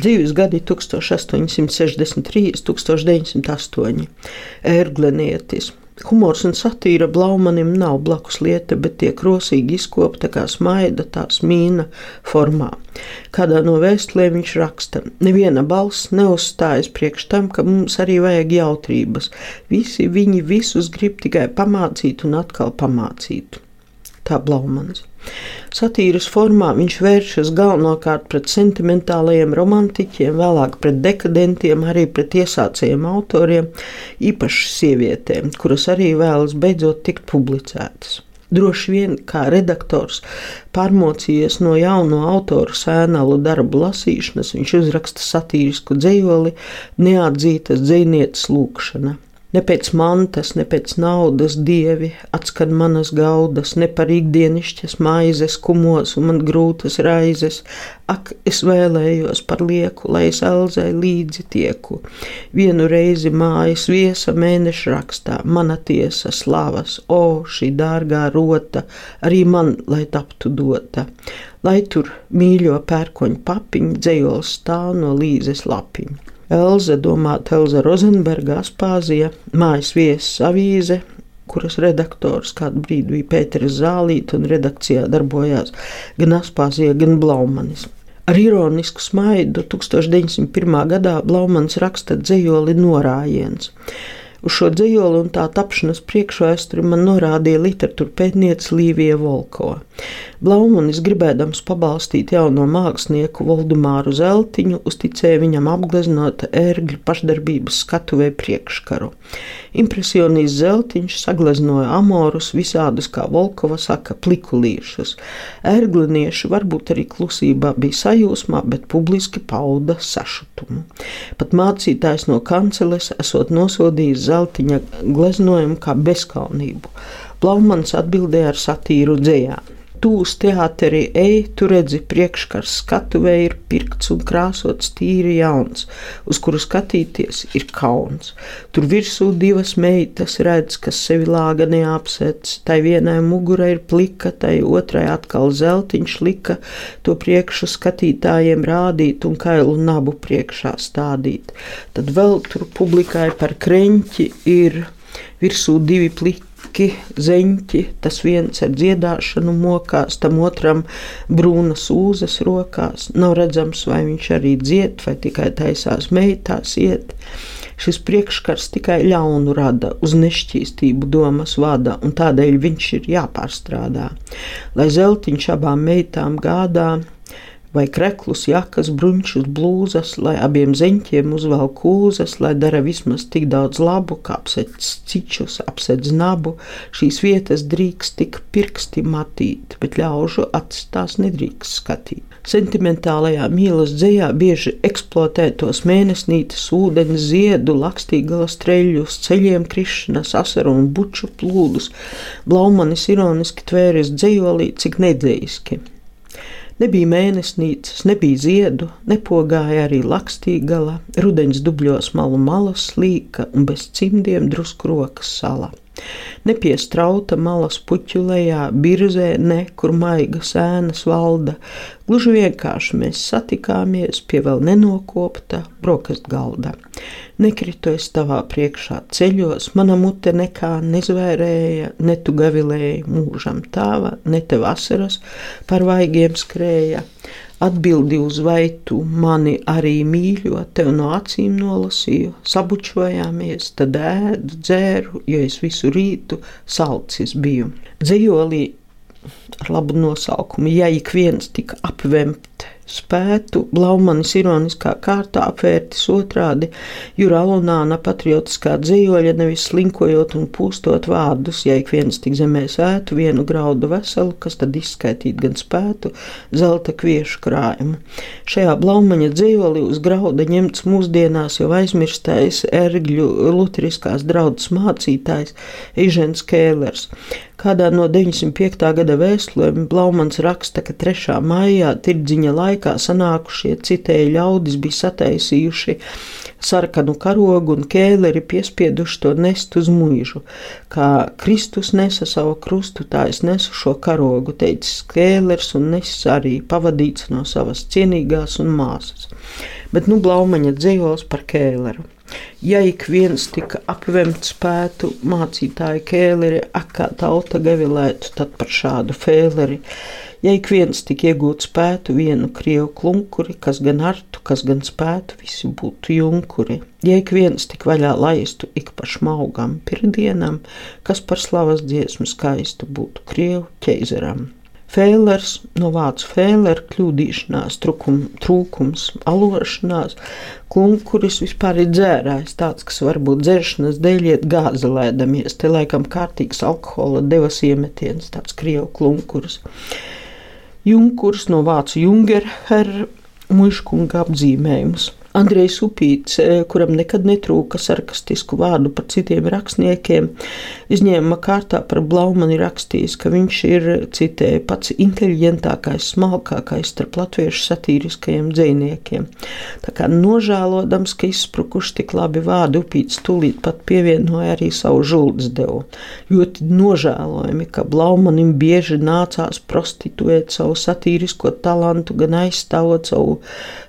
Dzīves gadi 1863, 1908. Ērglenietis. Humors un satīra Blaumanim nav blakus lieta, bet tiek rosīgi izkopta kā smaida, tās mīna formā. Kādā no vēstulēm viņš raksta: Neviena balss neuzstājas priekš tam, ka mums arī vajag jautrības. Visi viņi visus grib tikai pamācīt un atkal pamācīt. Tā Blaumans. Satīras formā viņš vēršas galvenokārt pret sentimentālajiem romantiķiem, vēlāk pret dekadentiem, arī pret iesācējiem autoriem, īpaši sievietēm, kuras arī vēlas beidzot tikt publicētas. Droši vien kā redaktors, pārmocījies no jauno autoru sēnalu darbu lasīšanas, viņš uzraksta satīrisku dzējoli Neatzītas dzējnieces lūkšana. Ne pēc mantas, ne pēc naudas dievi atskan manas gaudas, ne par ikdienišķas maizes kumos un man grūtas raizes. Ak, es vēlējos par lieku, lai es elzai līdzi tieku. Vienu reizi mājas viesa mēneša rakstā, mana tiesa slavas, o, šī dārgā rota, arī man, lai taptu dota. Lai tur mīļo pērkoņu papiņu dzējos stāv no līzes lapiņu. Elza, domāta Elza Rozenberga, Aspāzija, mājas viesis avīze, kuras redaktors kādu brīdi bija Pēters Zālīts, un redakcijā darbojās gan Aspāzija, gan Blaumanis. Ar ironisku smaidu 1901. gadā Blaumans raksta dzējoli norājiens. Uz šo dzīslu un tā tapšanas priekšvēsturi man norādīja literatūra pētniece Līvija Volko. Blaumanis, gribēdams pabalstīt jauno mākslinieku Voldemāru Zeltiņu, uzticēja viņam apgleznot ērgļu pašdarbības skatuvē priekškaru. Impresionists Zeltiņš sagleznoja amorus visādus, kā Volkova saka, plikulīšus. Ērglinieši varbūt arī klusībā bija sajūsmā, bet publiski pauda sašutumu. Pat mācītājs no kanceles esot nosodījis zeltiņa gleznojumu kā bezkaunību. Blaumans atbildēja ar satīru dzējām. Tu uz teāteri ej, tu redzi, priekškars skatuvē ir pirkts un krāsots tīri jauns, uz kuru skatīties ir kauns. Tur virsū divas meitas redz, kas sevi lāga neapsēc, tai vienai mugura ir plika, tai otrai atkal zeltiņš lika, to priekšu skatītājiem rādīt un kailu nabu priekšā stādīt. Tad vēl tur publikai par kreņķi ir virsū divi pliki smuki zeņķi, tas viens ar dziedāšanu mokās, tam otram brūnasūzas rokās. Nav redzams, vai viņš arī dzied, vai tikai taisās meitās iet. Šis priekškars tikai ļaunu rada, uz nešķīstību domas vada, un tādēļ viņš ir jāpārstrādā. Lai zeltiņš abām meitām gādā, vai kreklus, jakas, bruņšus, blūzas, lai abiem zeņķiem uzvelk kūzas, lai dara vismaz tik daudz labu, kā apsedz cičus, apsedz nabu. Šīs vietas drīkst tik pirksti matīt, bet ļaužu acis tās nedrīkst skatīt. Sentimentālajā mīlas dzējā bieži eksploatētos mēnesnītes, ūdens, ziedu, lakstīgala streļus, ceļiem krišanas, asaru un buču plūdus. Blaumanis ironiski tvēris dzējolī, cik nedzējiski. Nebija mēnesnīcas, nebija ziedu, nepogāja arī lakstīgala, rudens dubļos malu malas slīka un bez cimdiem drusku rokas sala. Nepiestrauta malas puķu lejā, birzē, ne kur maiga sēnas valda. Gluži vienkārši mēs satikāmies pie vēl nenokopta brokastu galda. Nekritu es tavā priekšā ceļos, mana mute nekā nezvērēja, ne tu gavilēji mūžam tāva, ne te vasaras par vaigiem skrēja. Atbildi uz vai tu mani arī mīļo, tev no acīm nolasīju, sabučojāmies, tad ēdu, dzēru, jo es visu rītu salcis biju. Dzējolī ar labu nosaukumu, ja ik viens tika apvemt spētu Blaumanis ironiskā kārtā apvērtis otrādi Jura Alunāna patriotiskā dzīvoļa, nevis slinkojot un pūstot vārdus, ja ik viens tik zemē sētu vienu graudu veselu, kas tad izskaitīt gan spētu, zelta kviešu krājumu. Šajā Blaumaņa dzīvolī uz grauda ņemts mūsdienās jau aizmirstais ergļu luteriskās draudzes mācītājs Ižens Kēlers. Kādā no 905. gada vēstulēm Blaumans raksta, ka 3. maijā tirdziņa laikā sanākušie citēji ļaudis bija sataisījuši sarkanu karogu un kēleri piespieduši to nest uz mūžu. Kā Kristus nesa savu krustu, tā es nesu šo karogu, teicis kēlers un nesis arī pavadīts no savas cienīgās un māsas. Bet nu Blaumaņa dzīvos par kēleru. Ja ik viens tika apvemts spētu mācītāju kēleri, ak, kā tauta gavilētu, tad par šādu fēleri. Ja ik viens tik iegūt spētu vienu krievu klunkuri, kas gan artu, kas gan spētu, visi būtu junkuri. Ja ik viens tik vaļā laistu ik pa šmaugam pirdienam, kas par slavas dziesmu skaistu būtu krievu ķeizeram. Fēlers, no vācu fēlera, kļūdīšanās, trukum, trūkums, alošanās, kunkuris vispār ir dzērājs, tāds, kas varbūt dzeršanas dēļ iet gāzelēdamies, te laikam kārtīgs alkohola devas iemetiens, tāds krievu klunkuris. Junkurs no vācu jungerher muškunga apzīmējums. Andrejs Upīts, eh, kuram nekad netrūka sarkastisku vārdu par citiem rakstniekiem, izņēma kārtā par Blaumani rakstījis, ka viņš ir, citēja, pats inteliģentākais, smalkākais starp latviešu satīriskajiem dzēniekiem. Tā kā nožēlodams, ka izsprukuši tik labi vārdi, Upīts tūlīt pat pievienoja arī savu žuldes devu. Ļoti nožēlojami, ka Blaumanim bieži nācās prostituēt savu satīrisko talantu, gan aizstāvot savu,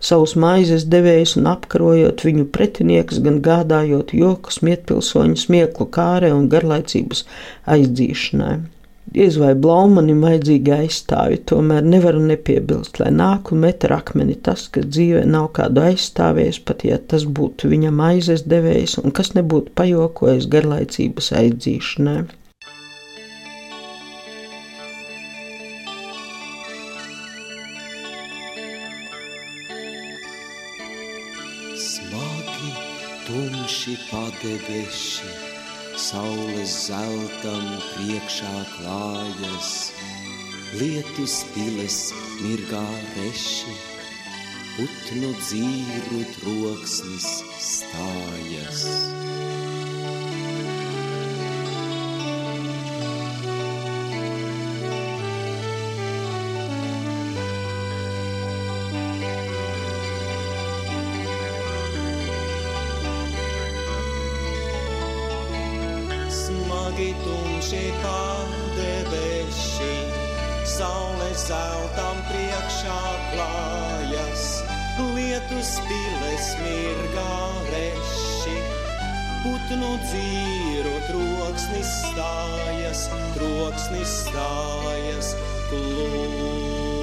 savus maizes devējus un apkarojot viņu pretiniekus, gan gādājot joku smietpilsoņu smieklu kārē un garlaicības aizdzīšanai. Diez vai Blaumanim vajadzīgi aizstāvi, tomēr nevaru nepiebilst, lai nāk un met ar akmeni tas, kas dzīvē nav kādu aizstāvējis, pat ja tas būtu viņam aizes devējs un kas nebūtu pajokojis garlaicības aizdzīšanai. Tumši padebeši, saules zeltam priekšā klājas, lietus piles mirgā reši, putnu dzīru troksnis stājas. Tumši pārdebeši, saule zeltam priekšā klājas, lietus piles mirgā reši, putnu dzīru troksnis stājas, troksnis stājas, klusus.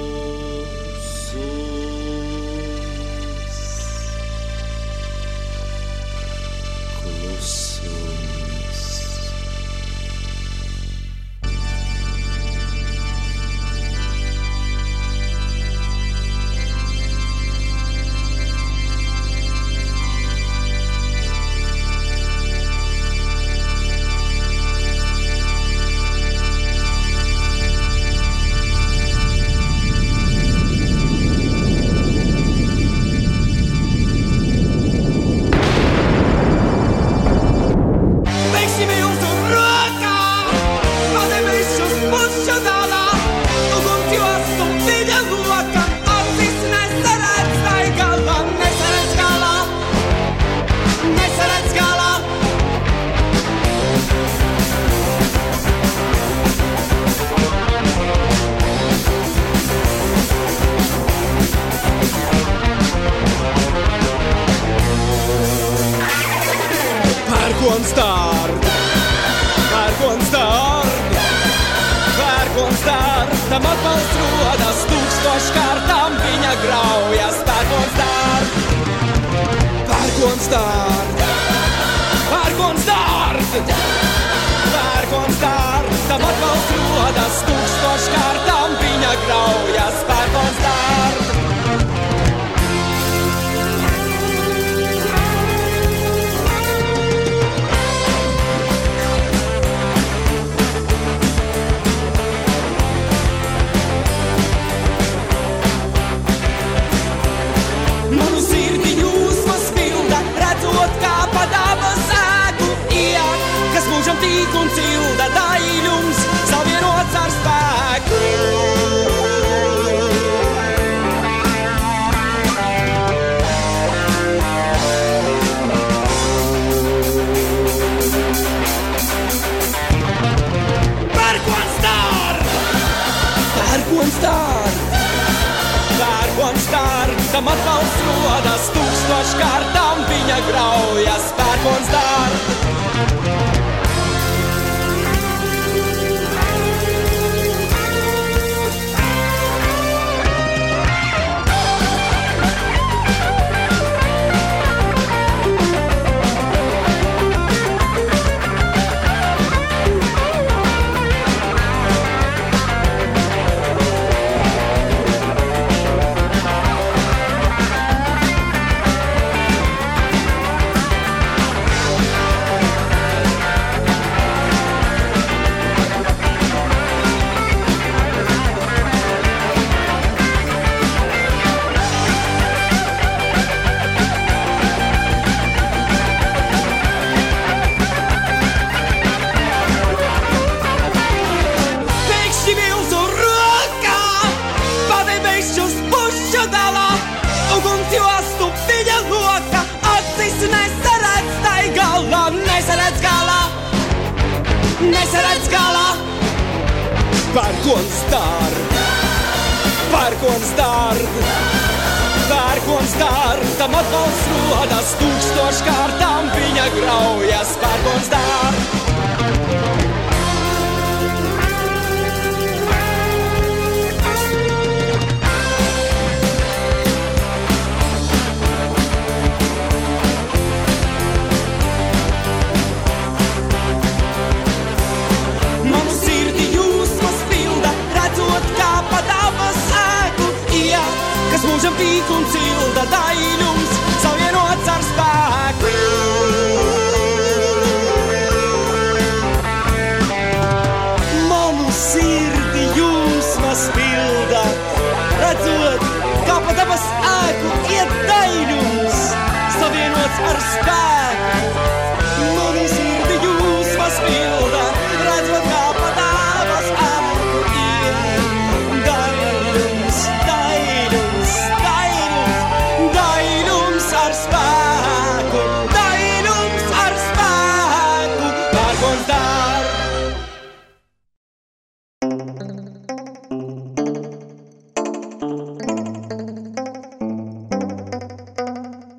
Dārg, pērkons dārg, pērkons dārg, tam atbalsts rodas tūkstoši kārtām viņa graujas. Pērkons dārg, pērkons dārg, pērkons dārg, pērkons dārg, tam atbalsts rodas tūkstoši kārtām viņa graujas. Pērkons dārg. Tam atbalsts rodas tūkstoškārtām viņa graujas pērkons dārts. Nesaredz galā. Pērkons dārg, pērkons dārg, pērkons dārg, tam atbalsts rodas tūkstoškārtām viņa graujas, pērkons dārg. Kas mūžam tīk un cilda daļums, savienots ar spēku. Manu sirdi jūsmas pilda, redzot, kā pa dabas ēku iet daļums, savienots ar spēku.